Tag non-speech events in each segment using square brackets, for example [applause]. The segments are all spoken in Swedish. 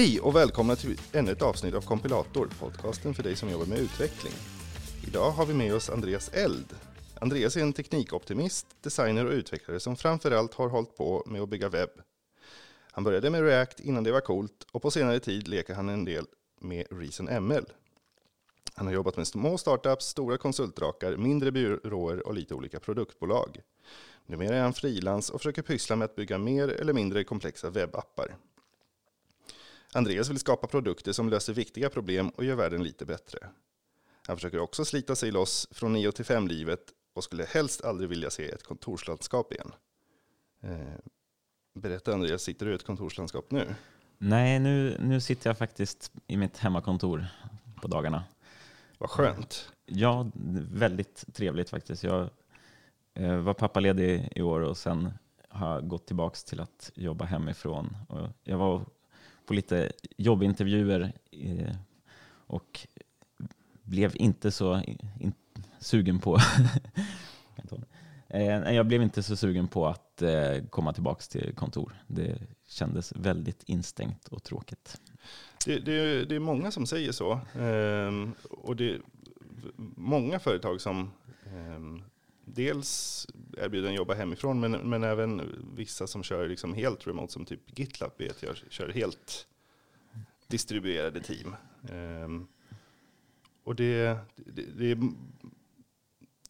Hej och välkomna till ännu ett avsnitt av Kompilator, podcasten för dig som jobbar med utveckling. Idag har vi med oss Andreas Eld. Andreas är en teknikoptimist, designer och utvecklare som framförallt har hållit på med att bygga webb. Han började med React innan det var coolt och på senare tid leker han en del med Reason ML. Han har jobbat med små startups, stora konsultdrakar, mindre byråer och lite olika produktbolag. Numera är han frilans och försöker pyssla med att bygga mer eller mindre komplexa webbappar. Andreas vill skapa produkter som löser viktiga problem och gör världen lite bättre. Han försöker också slita sig loss från 9 till 5-livet och skulle helst aldrig vilja se ett kontorslandskap igen. Eh, berätta Andreas, sitter du i ett kontorslandskap nu? Nej, nu, nu sitter jag faktiskt i mitt hemmakontor på dagarna. Vad skönt. Ja, väldigt trevligt faktiskt. Jag eh, var pappaledig i år och sen har jag gått tillbaka till att jobba hemifrån. Och jag var på lite jobbintervjuer eh, och blev inte så in, sugen på [laughs] eh, jag blev inte så sugen på att eh, komma tillbaka till kontor. Det kändes väldigt instängt och tråkigt. Det, det, det är många som säger så. Ehm, och det är många företag som ehm, dels erbjuder jobba hemifrån, men, men även vissa som kör liksom helt remote, som typ GitLab vet jag, kör helt distribuerade team. Um, och det, det, det,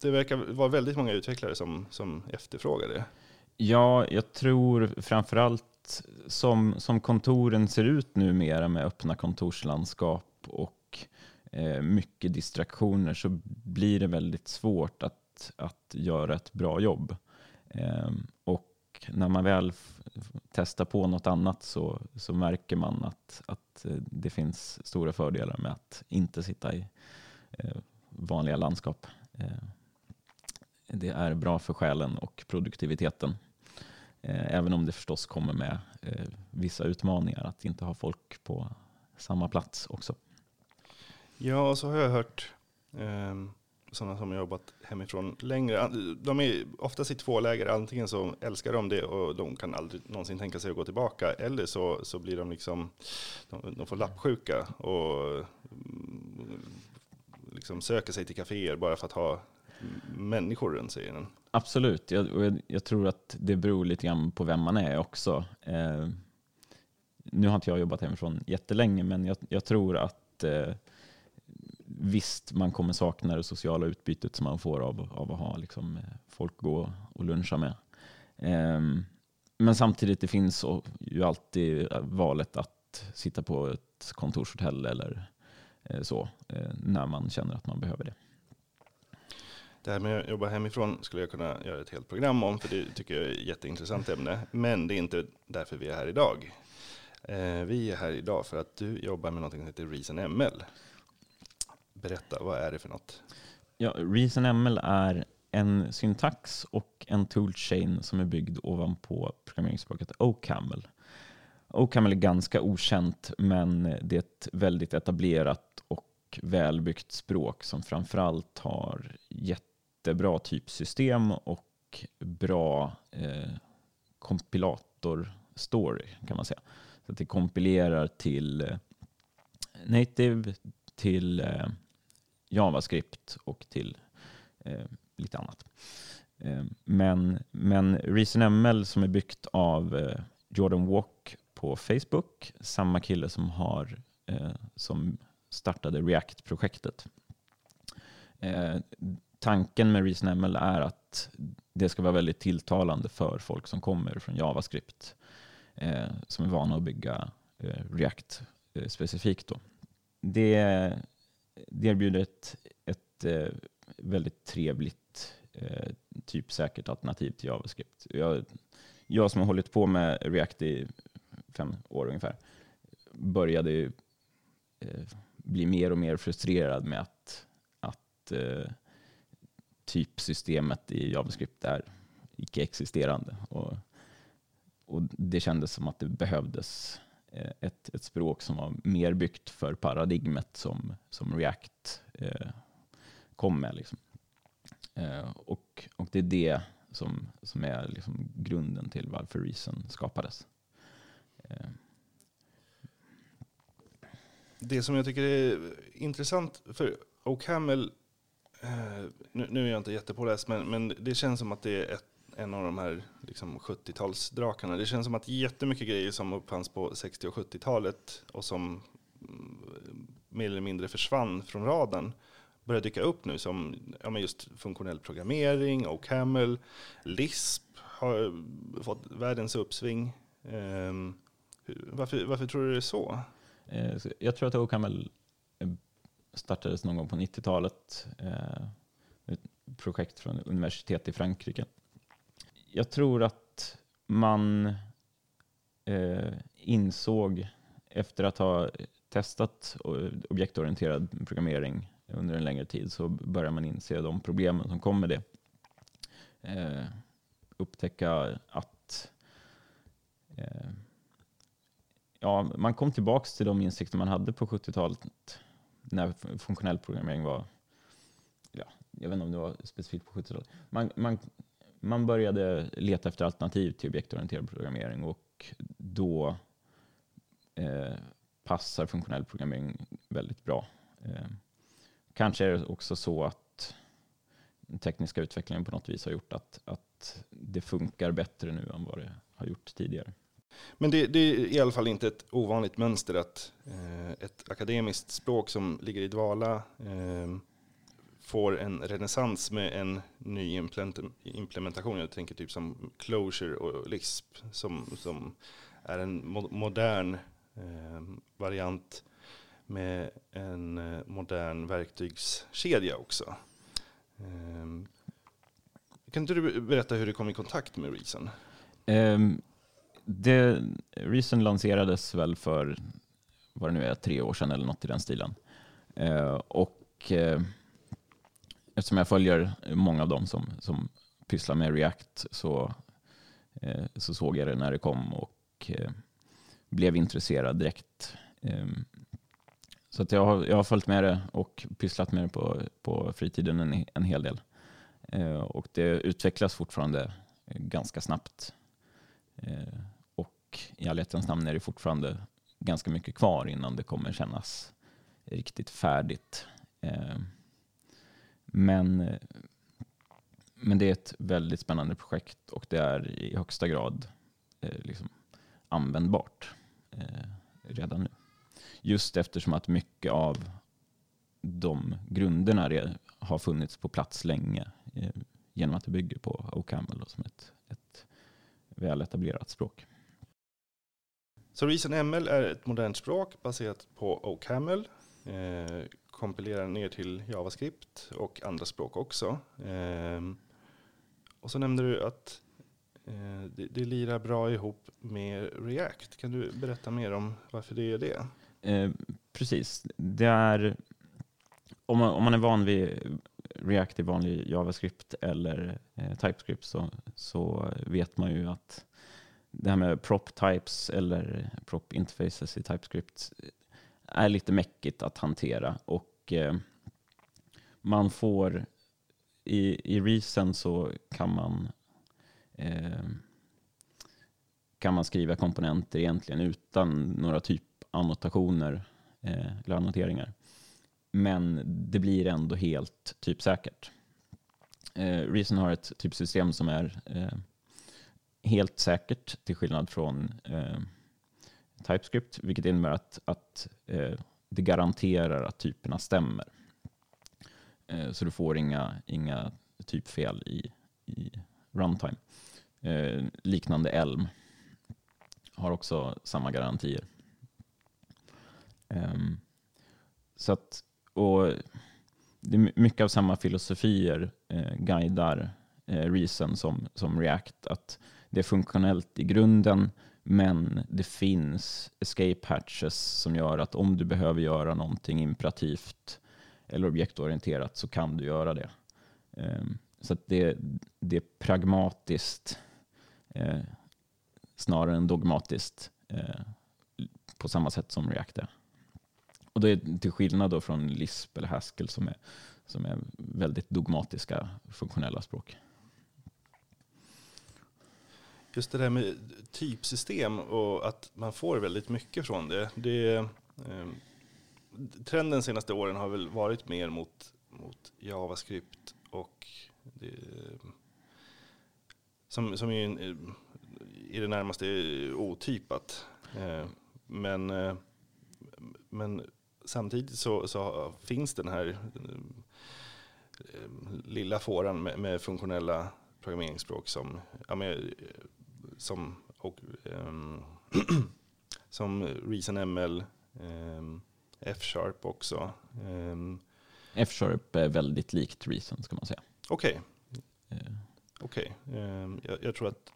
det, verkar vara väldigt många utvecklare som, som efterfrågar det. Ja, jag tror framförallt som, som kontoren ser ut numera med öppna kontorslandskap och eh, mycket distraktioner så blir det väldigt svårt att att, göra ett bra jobb. Ehm, och när man väl testar på något annat så, så märker man att, att eh, det finns stora fördelar med att inte sitta i eh, vanliga landskap. Ehm, det är bra för själen och produktiviteten. Ehm, även om det förstås kommer med eh, vissa utmaningar att inte ha folk på samma plats också. Ja, och så har jag hört sådana som har jobbat hemifrån längre. De är oftast i två läger. Antingen så älskar de det och de kan aldrig någonsin tänka sig att gå tillbaka. Eller så, så blir de liksom, de, de får lappsjuka och mm, liksom söker sig till kaféer bara för att ha människor runt sig. Absolut, jag, och jag, jag, tror att det beror lite grann på vem man är också. Eh, nu har inte jag jobbat hemifrån jättelänge, men jag, jag tror att eh, visst, man kommer sakna det sociala utbytet som man får av, av att ha liksom, eh, folk gå och luncha med. Um, men samtidigt, det finns ju alltid eh, valet att sitta på ett kontorshotell eller eh, så, eh, när man känner att man behöver det. Det här med att jobba hemifrån skulle jag kunna göra ett helt program om, för det tycker jag är ett jätteintressant ämne. Men det är inte därför vi är här idag. Eh, vi är här idag för att du jobbar med något som heter Reason ML. Berätta, vad är det för något? Ja, ReasonML är en syntax och en toolchain som är byggd ovanpå programmeringsspråket OCaml. OCaml är ganska okänt, men det är ett väldigt etablerat och välbyggt språk som framförallt har jättebra typsystem och bra eh, kompilator-story kan man säga. Så att det kompilerar till eh, native, till eh, JavaScript och till eh, lite annat. Eh, men, men ReasonML som är byggt av eh, Jordan Walk på Facebook, samma kille som, har, eh, som startade React-projektet. Eh, tanken med ReasonML är att det ska vara väldigt tilltalande för folk som kommer från JavaScript, eh, som är vana att bygga eh, React eh, specifikt. Då. Det det erbjuder ett, ett eh, väldigt trevligt, eh, typsäkert alternativ till JavaScript. Jag, jag som har hållit på med React i fem år ungefär började ju, eh, bli mer och mer frustrerad med att, att eh, typsystemet i JavaScript är icke-existerande. Och, och det kändes som att det behövdes Eh, ett, ett språk som var mer byggt för paradigmet som, som React eh, kom med. Liksom. Eh, och, och det är det som, som är liksom grunden till varför Reason skapades. Eh. det som jag tycker är intressant för O'Camel, eh, nu, nu är jag inte jättepåläst, men, men det känns som att det är ett, en av de här liksom 70-talsdrakarna. Det känns som att jättemycket grejer som uppfanns på 60 och 70-talet och som mm, mer eller mindre försvann från radarn börjar dyka upp nu som ja, men just funktionell programmering, OCaml, Lisp har mm, fått världens uppsving. Um, varför, varför tror du det är så? Eh, jag tror att OCaml eh, startades någon gång på 90-talet. Eh, ett projekt från universitet i Frankrike. Jag tror att man eh, insåg efter att ha testat objektorienterad programmering under en längre tid så börjar man inse de problemen som kommer med det. Eh, upptäcka att eh, ja, man kom tillbaka till de insikter man hade på 70-talet när funktionell programmering var, ja, jag vet inte om det var specifikt på 70-talet. Man, man, man började leta efter alternativ till objektorienterad programmering och då eh, passar funktionell programmering väldigt bra. Eh, kanske är det också så att den tekniska utvecklingen på något vis har gjort att, att det funkar bättre nu än vad det har gjort tidigare. Men det, det är i alla fall inte ett ovanligt mönster att eh, ett akademiskt språk som ligger i dvala eh, får en renässans med en ny implementation. Jag tänker typ som Closure och Lisp som, som är en modern eh, variant med en eh, modern verktygskedja också. Eh, kan inte du berätta hur du kom i kontakt med Reason? Um, det, Reason lanserades väl för, vad det nu är, tre år sedan eller något i den stilen. Uh, och uh, eftersom jag följer många av dem som, som pysslar med React så, eh, så såg jag det när det kom och eh, blev intresserad direkt. Eh, så att jag, har, jag har följt med det och pysslat med det på, på fritiden en, en hel del. Eh, och det utvecklas fortfarande ganska snabbt. Eh, och i ärlighetens namn är det fortfarande ganska mycket kvar innan det kommer kännas riktigt färdigt. Ehm, men, men det är ett väldigt spännande projekt och det är i högsta grad eh, liksom användbart eh, redan nu. Just eftersom att mycket av de grunderna har funnits på plats länge eh, genom att det bygger på OCaml som ett, ett väl etablerat språk. Så ReasonML är ett modernt språk baserat på OCaml. Eh, kompilerar ner till JavaScript och andra språk också. Eh, och så nämnde du att eh, det, det lirar bra ihop med React. Kan du berätta mer om varför det är det? Eh, precis. Det är, om, man, om man är van vid React i vanlig JavaScript eller eh, TypeScript så, så vet man ju att det här med prop types eller prop interfaces i TypeScript är lite mäckigt att hantera och eh, man får i, i Reason så kan man eh, kan man skriva komponenter egentligen utan några typannotationer eh, eller annoteringar. Men det blir ändå helt typsäkert. Eh, Reason har ett typsystem som är eh, helt säkert till skillnad från eh, TypeScript, vilket innebär att, att eh, det garanterar att typerna stämmer. Eh, så du får inga, inga typfel i, i runtime. Eh, liknande Elm har också samma garantier. Ehm, så att, och det är mycket av samma filosofier eh, guidar eh, Reason som, som React. Att det är funktionellt i grunden, men det finns escape hatches som gör att om du behöver göra någonting imperativt eller objektorienterat så kan du göra det. Ehm, så att det, det är pragmatiskt eh, snarare än dogmatiskt eh, på samma sätt som React är. Och det är till skillnad då från Lisp eller Haskell som är, som är väldigt dogmatiska funktionella språk. Just det där med typsystem och att man får väldigt mycket från det. Det, eh, trenden senaste åren har väl varit mer mot, mot JavaScript och det, som, som är en, i det närmaste otypat. Eh, men, eh, men samtidigt så, så finns den här eh, lilla fåran med, med funktionella programmeringsspråk som, ja, men, som, och, um, [clears throat] som ReasonML, um, F-sharp också. Um, F-sharp är väldigt likt Reason ska man säga. Okej. Okay. Uh. Okej. Okay. Jag, jag, tror att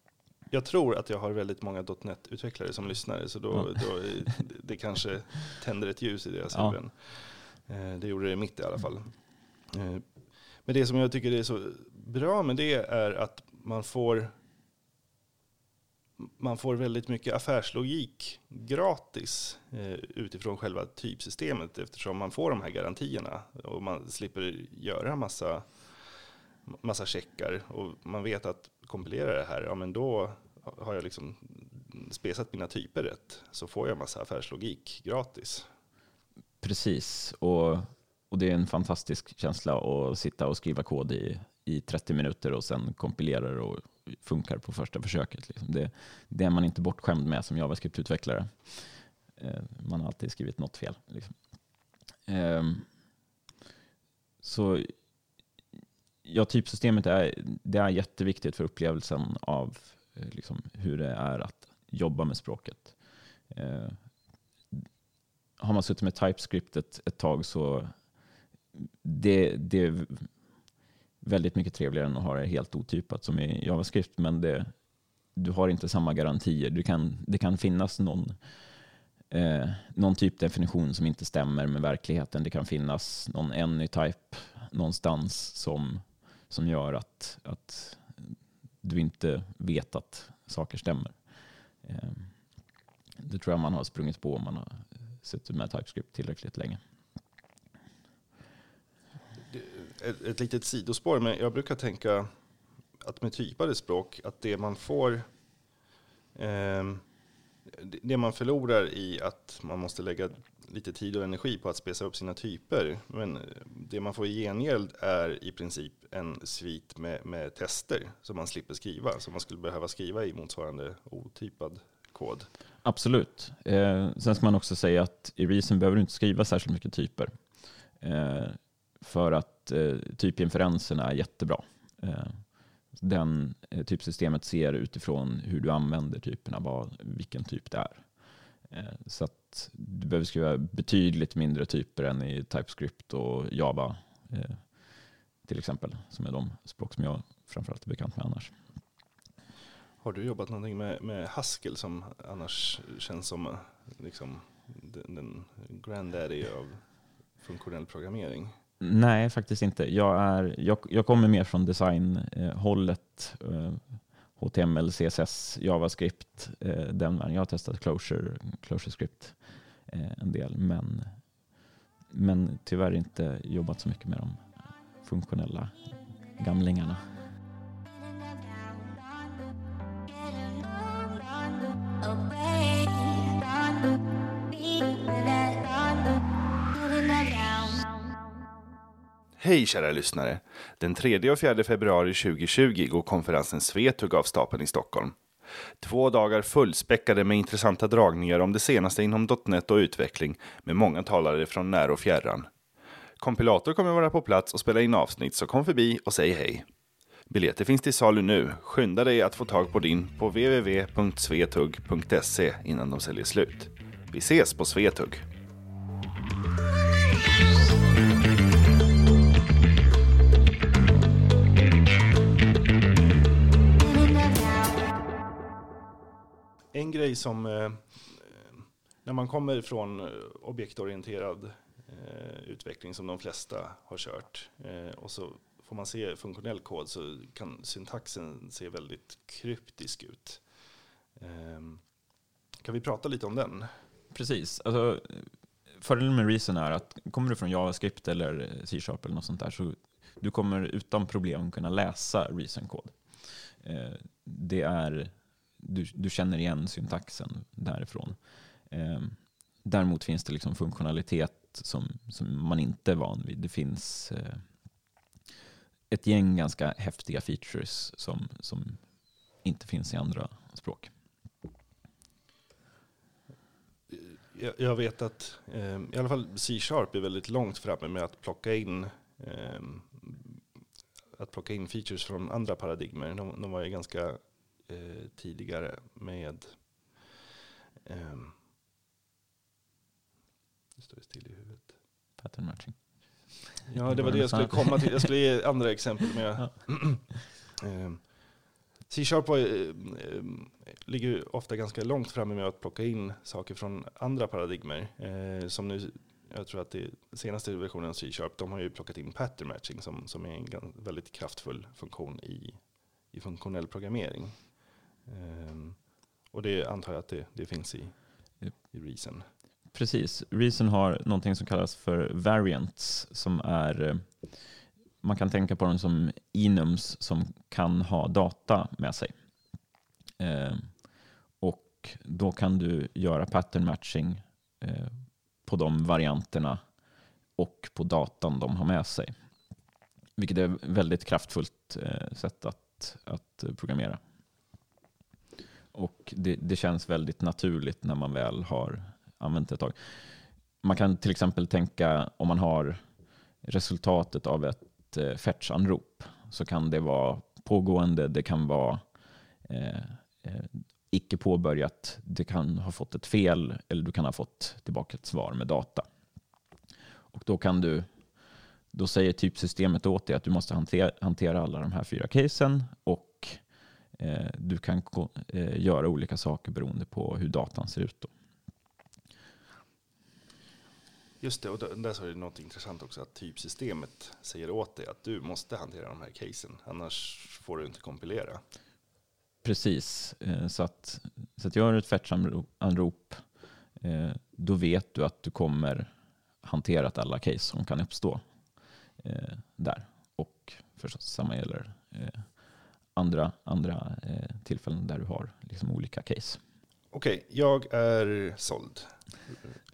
jag tror att jag har väldigt många .NET-utvecklare som lyssnar, så då, ja. då det kanske tänder ett ljus i deras ja. huvuden. Eh, det gjorde det mitt i alla fall. Eh, men det som jag tycker är så bra med det är att man får man får väldigt mycket affärslogik gratis eh, utifrån själva typsystemet eftersom man får de här garantierna och man slipper göra massa, massa checkar och man vet att kompilera det här, ja men då har jag liksom spesat mina typer rätt så får jag massa affärslogik gratis. Precis, och, och det är en fantastisk känsla att sitta och skriva kod i, i 30 minuter och sen kompilerar och funkar på första försöket. Liksom. Det, det är man inte bortskämd med som JavaScript-utvecklare. Eh, man har alltid skrivit något fel. Liksom. Eh, så ja, typsystemet är, det är jätteviktigt för upplevelsen av eh, liksom, hur det är att jobba med språket. Eh, har man suttit med TypeScript ett, ett tag så det, det väldigt mycket trevligare än att ha det helt otypat som i JavaScript, men det, du har inte samma garantier. Du kan, det kan finnas någon, eh, någon typdefinition som inte stämmer med verkligheten. Det kan finnas någon anytype någonstans som som gör att, att du inte vet att saker stämmer. Eh, det tror jag man har sprungit på om man har suttit med TypeScript tillräckligt länge. Ett, ett litet sidospår, men jag brukar tänka att med typade språk, att det man får eh, det man förlorar i att man måste lägga lite tid och energi på att spesa upp sina typer. Men eh, det man får i gengäld är i princip en svit med, med tester som man slipper skriva. Som man skulle behöva skriva i motsvarande otypad kod. Absolut. Eh, sen ska man också säga att i Reason behöver du inte skriva särskilt mycket typer. Eh, för att eh, typinferenserna är jättebra. Eh, den eh, typsystemet ser utifrån hur du använder typerna, vad, vilken typ det är. Eh, så att du behöver skriva betydligt mindre typer än i TypeScript och Java eh, till exempel, som är de språk som jag framförallt är bekant med annars. Har du jobbat någonting med, med Haskell som annars känns som eh, liksom, den, den granddaddy av funktionell programmering? Nej, faktiskt inte. Jag, är, jag, jag kommer mer från designhållet. Eh, HTML, CSS, JavaScript. Eh, den Jag har testat Closure, ClojureScript eh, en del, men, men tyvärr inte jobbat så mycket med de funktionella gamlingarna. Hej kära lyssnare! Den 3 och 4 februari 2020 går konferensen Svetug av stapeln i Stockholm. Två dagar fullspäckade med intressanta dragningar om det senaste inom .NET och utveckling med många talare från när och fjärran. Kompilator kommer vara på plats och spela in avsnitt, så kom förbi och säg hej. Biljetter finns till salu nu. Skynda dig att få tag på din på www.svetug.se innan de säljer slut. Vi ses på Svetug! Grej som eh, när man kommer från eh, objektorienterad eh, utveckling som de flesta har kört eh, och så får man se funktionell kod så kan syntaxen se väldigt kryptisk ut. Ehm, kan vi prata lite om den? Precis. Alltså, fördelen med Reason är att kommer du från JavaScript eller eh, C-sharp eller något sånt där så du kommer utan problem kunna läsa Reason-kod. Det är du, du känner igen syntaxen därifrån. Eh, däremot finns det liksom funktionalitet som, som man inte är van vid. Det finns eh, ett gäng ganska häftiga features som, som inte finns i andra språk. Jag, jag vet att eh, i alla fall C-sharp är väldigt långt framme med att plocka in eh, att plocka in features från andra paradigmer. De, de var ju ganska eh, tidigare med eh, det står still i huvudet. Pattern matching. Ja, det var det jag skulle komma till. Jag skulle ge andra exempel. Men jag, [clears throat] Ehm, C-sharp var, eh, eh, ligger ju ofta ganska långt framme med att plocka in saker från andra paradigmer. Eh, som nu, jag tror att det senaste versionen av C-sharp, de har ju plockat in pattern matching som, som är en väldigt kraftfull funktion i, i funktionell programmering. Ehm, och det antar jag att det, det finns i, i Reason. Precis. Reason har någonting som kallas för variants som är eh, man kan tänka på dem som enums som kan ha data med sig. Eh, och då kan du göra pattern matching eh, på de varianterna och på datan de har med sig. Vilket är ett väldigt kraftfullt eh, sätt att, att programmera. Och det, det känns väldigt naturligt när man väl har använt det ett tag. Man kan till exempel tänka om man har resultatet av ett eh, fetch-anrop så kan det vara pågående, det kan vara eh, eh, icke påbörjat, det kan ha fått ett fel eller du kan ha fått tillbaka ett svar med data. Och då kan du då säger typsystemet åt dig att du måste hantera, hantera alla de här fyra casen och du kan eh, göra olika saker beroende på hur datan ser ut. Då. Just det, och där sa du något intressant också, att typsystemet säger åt dig att du måste hantera de här casen, annars får du inte kompilera. Precis, eh, så att, så att gör du ett fetch-anrop eh, då vet du att du kommer hanterat alla case som kan uppstå eh, där. Och förstås samma gäller eh, andra, andra eh, tillfällen där du har liksom olika case. Okej, jag är såld.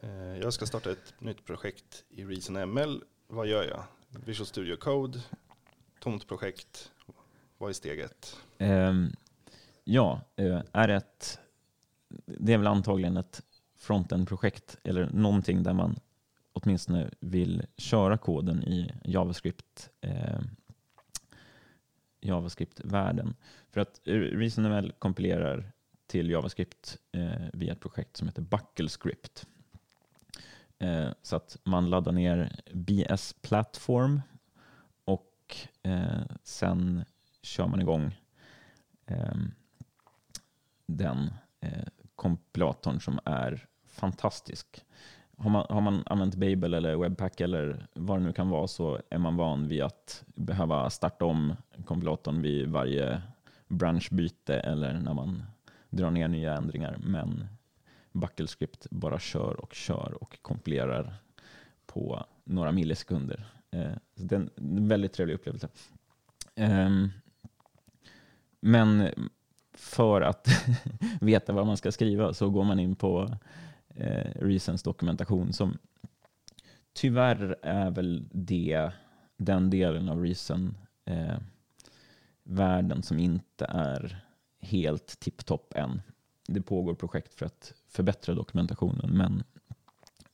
Eh, Jag ska starta ett nytt projekt i Reason ML. Vad gör jag? Visual Studio Code, tomt projekt. Vad är steget? Ehm, ja, eh, är ett, det är väl antagligen ett frontend-projekt eller någonting där man åtminstone vill köra koden i JavaScript, eh, JavaScript-världen. För att eh, ReasonML kompilerar till JavaScript eh, via ett projekt som heter BuckleScript. Eh, så att man laddar ner BS Platform och eh, sen kör man igång ehm, den eh, kompilatorn som är fantastisk. Har man, har man använt Babel eller Webpack eller vad det nu kan vara så är man van vid att behöva starta om kompilatorn vid varje branschbyte eller när man drar ner nya ändringar. Men Buckelscript bara kör och kör och kompilerar på några millisekunder. Eh, så det är en väldigt trevlig upplevelse. Ehm, men för att [laughs] veta vad man ska skriva så går man in på eh, Reasons dokumentation som tyvärr är väl det, den delen av Reason världen som inte är helt tipptopp än. Det pågår projekt för att förbättra dokumentationen men,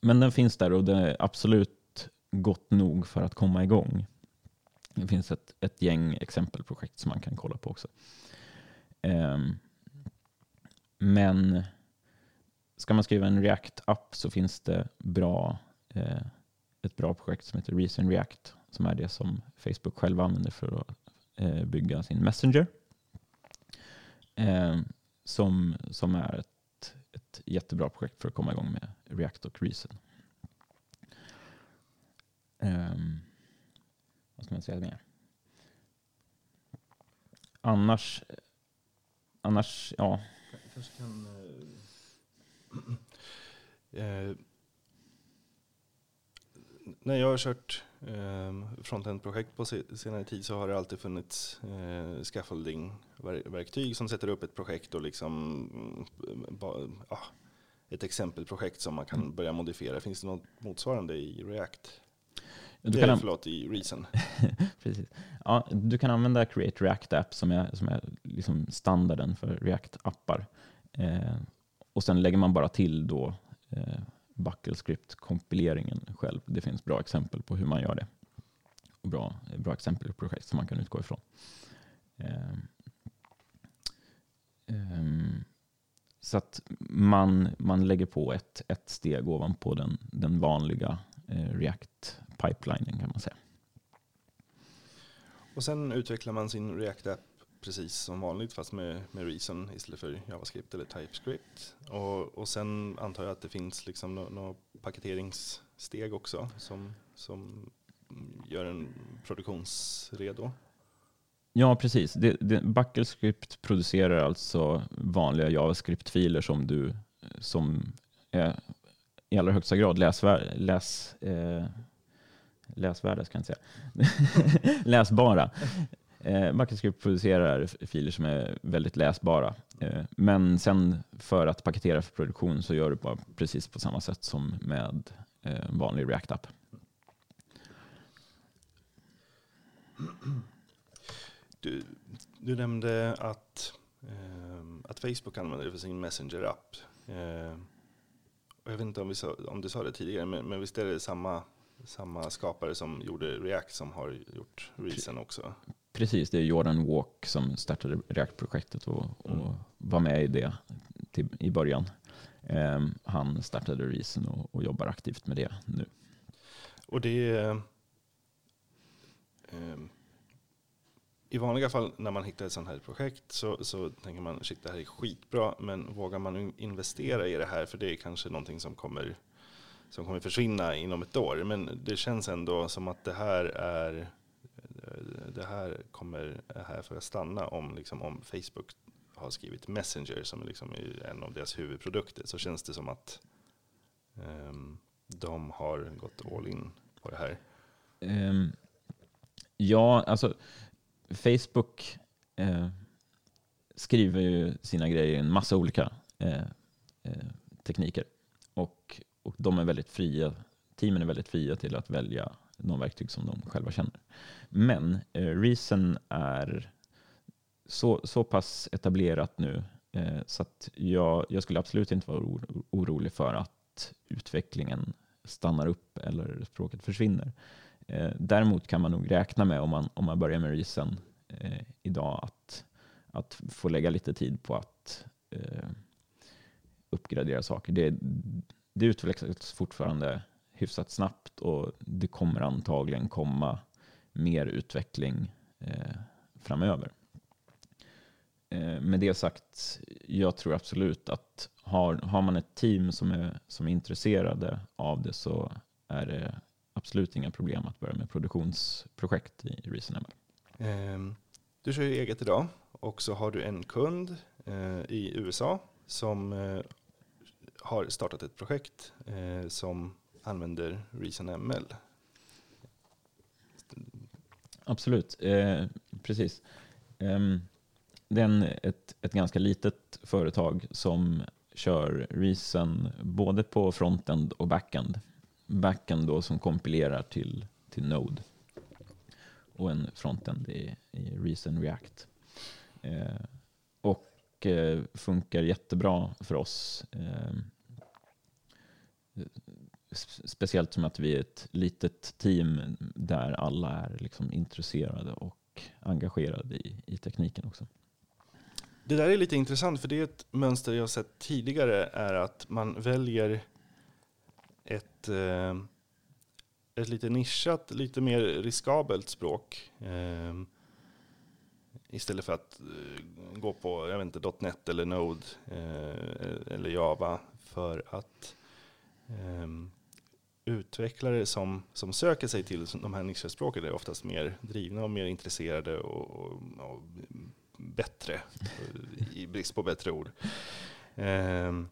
men den finns där och det är absolut gott nog för att komma igång. Det finns ett, ett gäng exempelprojekt som man kan kolla på också. Um, men ska man skriva en React-app så finns det bra, eh, ett bra projekt som heter Reason React som är det som Facebook själva använder för att Eh, bygga sin Messenger. Eh, som, som är ett, ett jättebra projekt för att komma igång med React och Reason. Eh, vad ska man säga mer? Annars, annars ja. kanske kan... Eh, [clears throat] när jag har kört eh, frontend-projekt på se- senare tid så har det alltid funnits eh, scaffolding-verktyg som sätter upp ett projekt och liksom mm, ba, ah, ett exempelprojekt som man kan Mm. börja modifiera. Finns det något motsvarande i React? Du Det kan, är, förlåt, i Reason. [laughs] precis. Ja, du kan använda Create React App som är, som är liksom standarden för React-appar. Eh, och sen lägger man bara till då eh, Bucklescript-kompileringen själv. Det finns bra exempel på hur man gör det. Och bra, bra exempel på projekt som man kan utgå ifrån. Um, um, så att man, man lägger på ett, ett steg ovanpå den, den vanliga eh, React-pipelinen kan man säga. Och sen utvecklar man sin React-app precis som vanligt fast med, med Reason istället för JavaScript eller TypeScript. Och, och sen antar jag att det finns liksom några paketeringssteg också som, som gör en produktionsredo. Ja, precis. Det, det, Bucklescript producerar alltså vanliga JavaScript-filer som du som är i allra högsta grad läsvär, läs, eh, läsvärda, ska jag inte säga. [laughs] läsbara. Eh, Bucklescript producerar f- filer som är väldigt läsbara. Eh, men sen för att paketera för produktion så gör du bara precis på samma sätt som med eh, vanlig React-app. Du, du nämnde att, ehm, att Facebook använder det för sin Messenger-app. Eh, jag vet inte om, vi sa, om du sa det tidigare, men, men visst är det samma, samma skapare som gjorde React som har gjort Reason också? Precis, det är Jordan Walk som startade React-projektet och, och Mm. var med i det till, i början. Ehm, han startade Reason och, och jobbar aktivt med det nu. Och det är... ehm, I vanliga fall när man hittar ett sånt här projekt så, så tänker man shit det här är skitbra men vågar man investera i det här för det är kanske någonting som kommer, som kommer försvinna inom ett år. Men det känns ändå som att det här är Eh, det här kommer här för att stanna om, liksom, om Facebook har skrivit Messenger som är liksom är en av deras huvudprodukter så känns det som att um, de har gått all in på det här. Um, ja, alltså Facebook eh, skriver ju sina grejer i en massa olika eh, eh, tekniker. Och, och de är väldigt fria, teamen är väldigt fria till att välja de verktyg som de själva känner. Men eh, Reason är så, så pass etablerat nu eh, så att jag, jag skulle absolut inte vara oro, orolig för att utvecklingen stannar upp eller språket försvinner. Eh, däremot kan man nog räkna med om man, om man börjar med Reason eh, idag att, att få lägga lite tid på att eh, uppgradera saker. Det, det utvecklas fortfarande hyfsat snabbt och det kommer antagligen komma mer utveckling eh, framöver. Eh, med det sagt, jag tror absolut att har, har man ett team som är, som är intresserade av det så är det absolut inga problem att börja med produktionsprojekt i ReasonML. Ehm, du kör ju eget idag och så har du en kund eh, i USA som eh, har startat ett projekt eh, som använder ReasonML. Absolut, eh, precis. Eh, det är en, ett, ett ganska litet företag som kör Reason både på frontend och backend. Backend då som kompilerar till, till Node och en frontend i, i Reason React. Eh, och eh, funkar jättebra för oss. Eh, speciellt som att vi är ett litet team där alla är liksom intresserade och engagerade i, i tekniken också. Det där är lite intressant för det är ett mönster jag har sett tidigare är att man väljer ett, eh, ett lite nischat, lite mer riskabelt språk. Eh, istället för att eh, gå på jag vet inte, .NET eller Node eller Java för att utvecklare som, som söker sig till de här nischspråken är oftast mer drivna och mer intresserade och, och, och bättre, i brist på bättre ord. Ehm,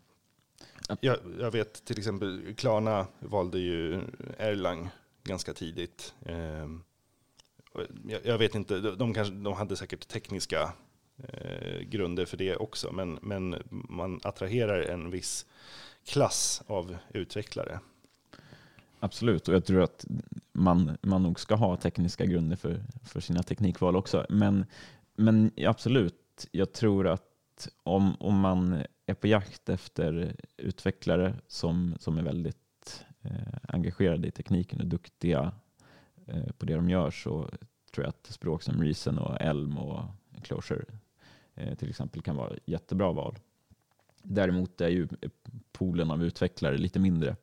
jag, jag vet till exempel, Klarna valde ju Erlang ganska tidigt. Och jag, jag vet inte, de, de, kanske, de hade säkert tekniska eh, grunder för det också. Men, men man attraherar en viss klass av utvecklare. Absolut, och jag tror att man, man nog ska ha tekniska grunder för, för sina teknikval också. Men, men absolut, jag tror att om, om man är på jakt efter utvecklare som, som är väldigt eh, engagerade i tekniken och duktiga eh, på det de gör så tror jag att språk som Reason och Elm och Closure eh, till exempel kan vara jättebra val. Däremot är ju poolen av utvecklare lite mindre.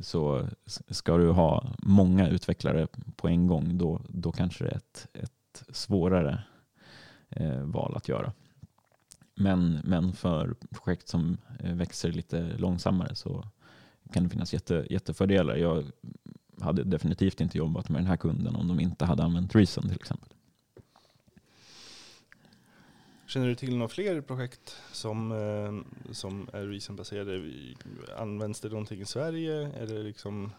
Så ska du ha många utvecklare på en gång, då, då kanske det är ett, ett svårare eh, val att göra. Men, men för projekt som eh, växer lite långsammare så kan det finnas jätte, jättefördelar. Jag hade definitivt inte jobbat med den här kunden om de inte hade använt Reason till exempel. Känner du till några fler projekt som, eh, som är reasonbaserade? Används det någonting i Sverige? Är det, liksom...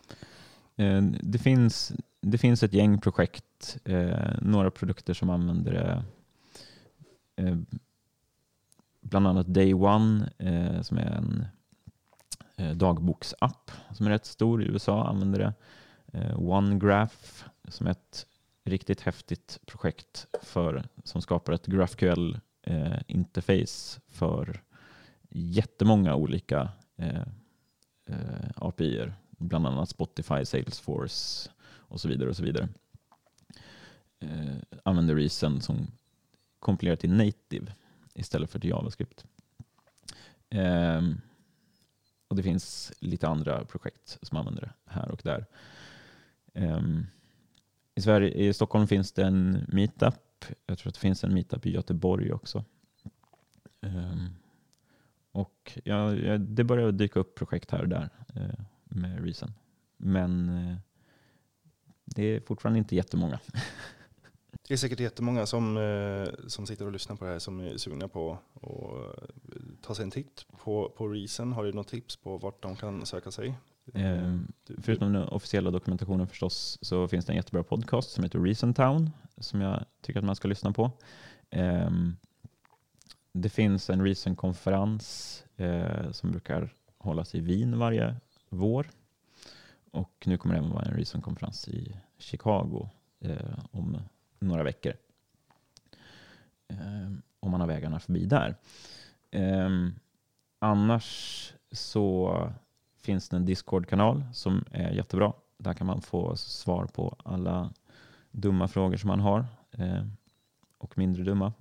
Eh, det, finns, det finns ett gäng projekt, eh, några produkter som använder det. Eh, bland annat Day One eh, som är en eh, dagboksapp som är rätt stor i USA använder det. OneGraph som är ett riktigt häftigt projekt för, som skapar ett GraphQL eh, interface för jättemånga olika eh, eh, API, bland annat Spotify, Salesforce och så vidare. och så vidare. Eh, använder Reason som kompilerar till native istället för till JavaScript. Eh, och Det finns lite andra projekt som använder det här och där. Eh, i, Sverige, I Stockholm finns det en meetup jag tror att det finns en meetup i Göteborg också. Um, och ja, det börjar dyka upp projekt här och där uh, med Reason. Men uh, det är fortfarande inte jättemånga. [laughs] Det är säkert jättemånga som, uh, som sitter och lyssnar på det här som är sugna på att ta sig en titt på, på Reason. Har du något tips på vart de kan söka sig? Eh, förutom den officiella dokumentationen förstås så finns det en jättebra podcast som heter Reason Town som jag tycker att man ska lyssna på. Eh, det finns en Reason-konferens eh, som brukar hållas i Wien varje vår. Och nu kommer det även vara en Reason-konferens i Chicago eh, om några veckor. Ehm, om man har vägarna förbi där. Ehm, annars så finns det en Discord-kanal som är jättebra. Där kan man få svar på alla dumma frågor som man har eh, och mindre dumma.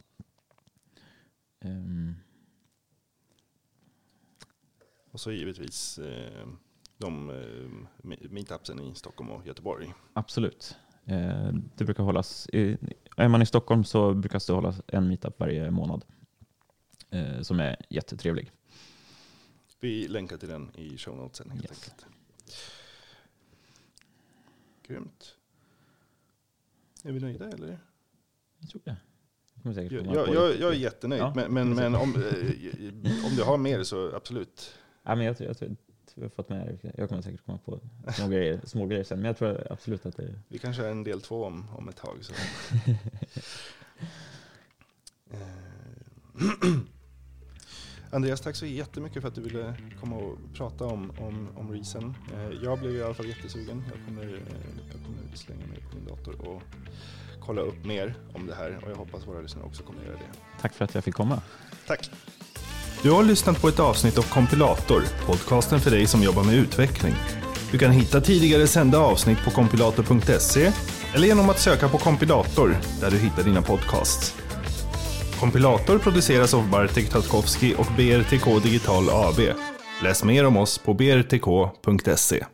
Um. Och så givetvis eh, de eh, meetupsen i Stockholm och Göteborg. Absolut. Eh, det brukar hållas, är man i Stockholm så brukar det hållas en meetup varje månad eh, som är jättetrevlig. Vi länkar till den i show notesen helt yes. enkelt. Grymt. Är vi nöjda eller? Jag tror det. Jag, jag, jag, jag är jättenöjd, ja, men, men, men om, eh, om du har mer så absolut. Ja, men jag, jag, jag, jag har fått med Jag kommer säkert komma på små [laughs] grejer, små grejer sen, men jag tror absolut att det... Vi kanske har en del två om, om ett tag. Så. [laughs] [clears throat] Andreas, tack så jättemycket för att du ville komma och prata om, om, om Reason. Eh, jag blev i alla fall jättesugen. Jag kommer, eh, jag kommer slänga mig på min dator och kolla upp mer om det här och jag hoppas våra lyssnare också kommer göra det. Tack för att jag fick komma. Tack. Du har lyssnat på ett avsnitt av Kompilator, podcasten för dig som jobbar med utveckling. Du kan hitta tidigare sända avsnitt på kompilator.se eller genom att söka på kompilator där du hittar dina podcasts. Kompilator produceras av Bartek Tatkowski och BRTK Digital AB. Läs mer om oss på brtk.se.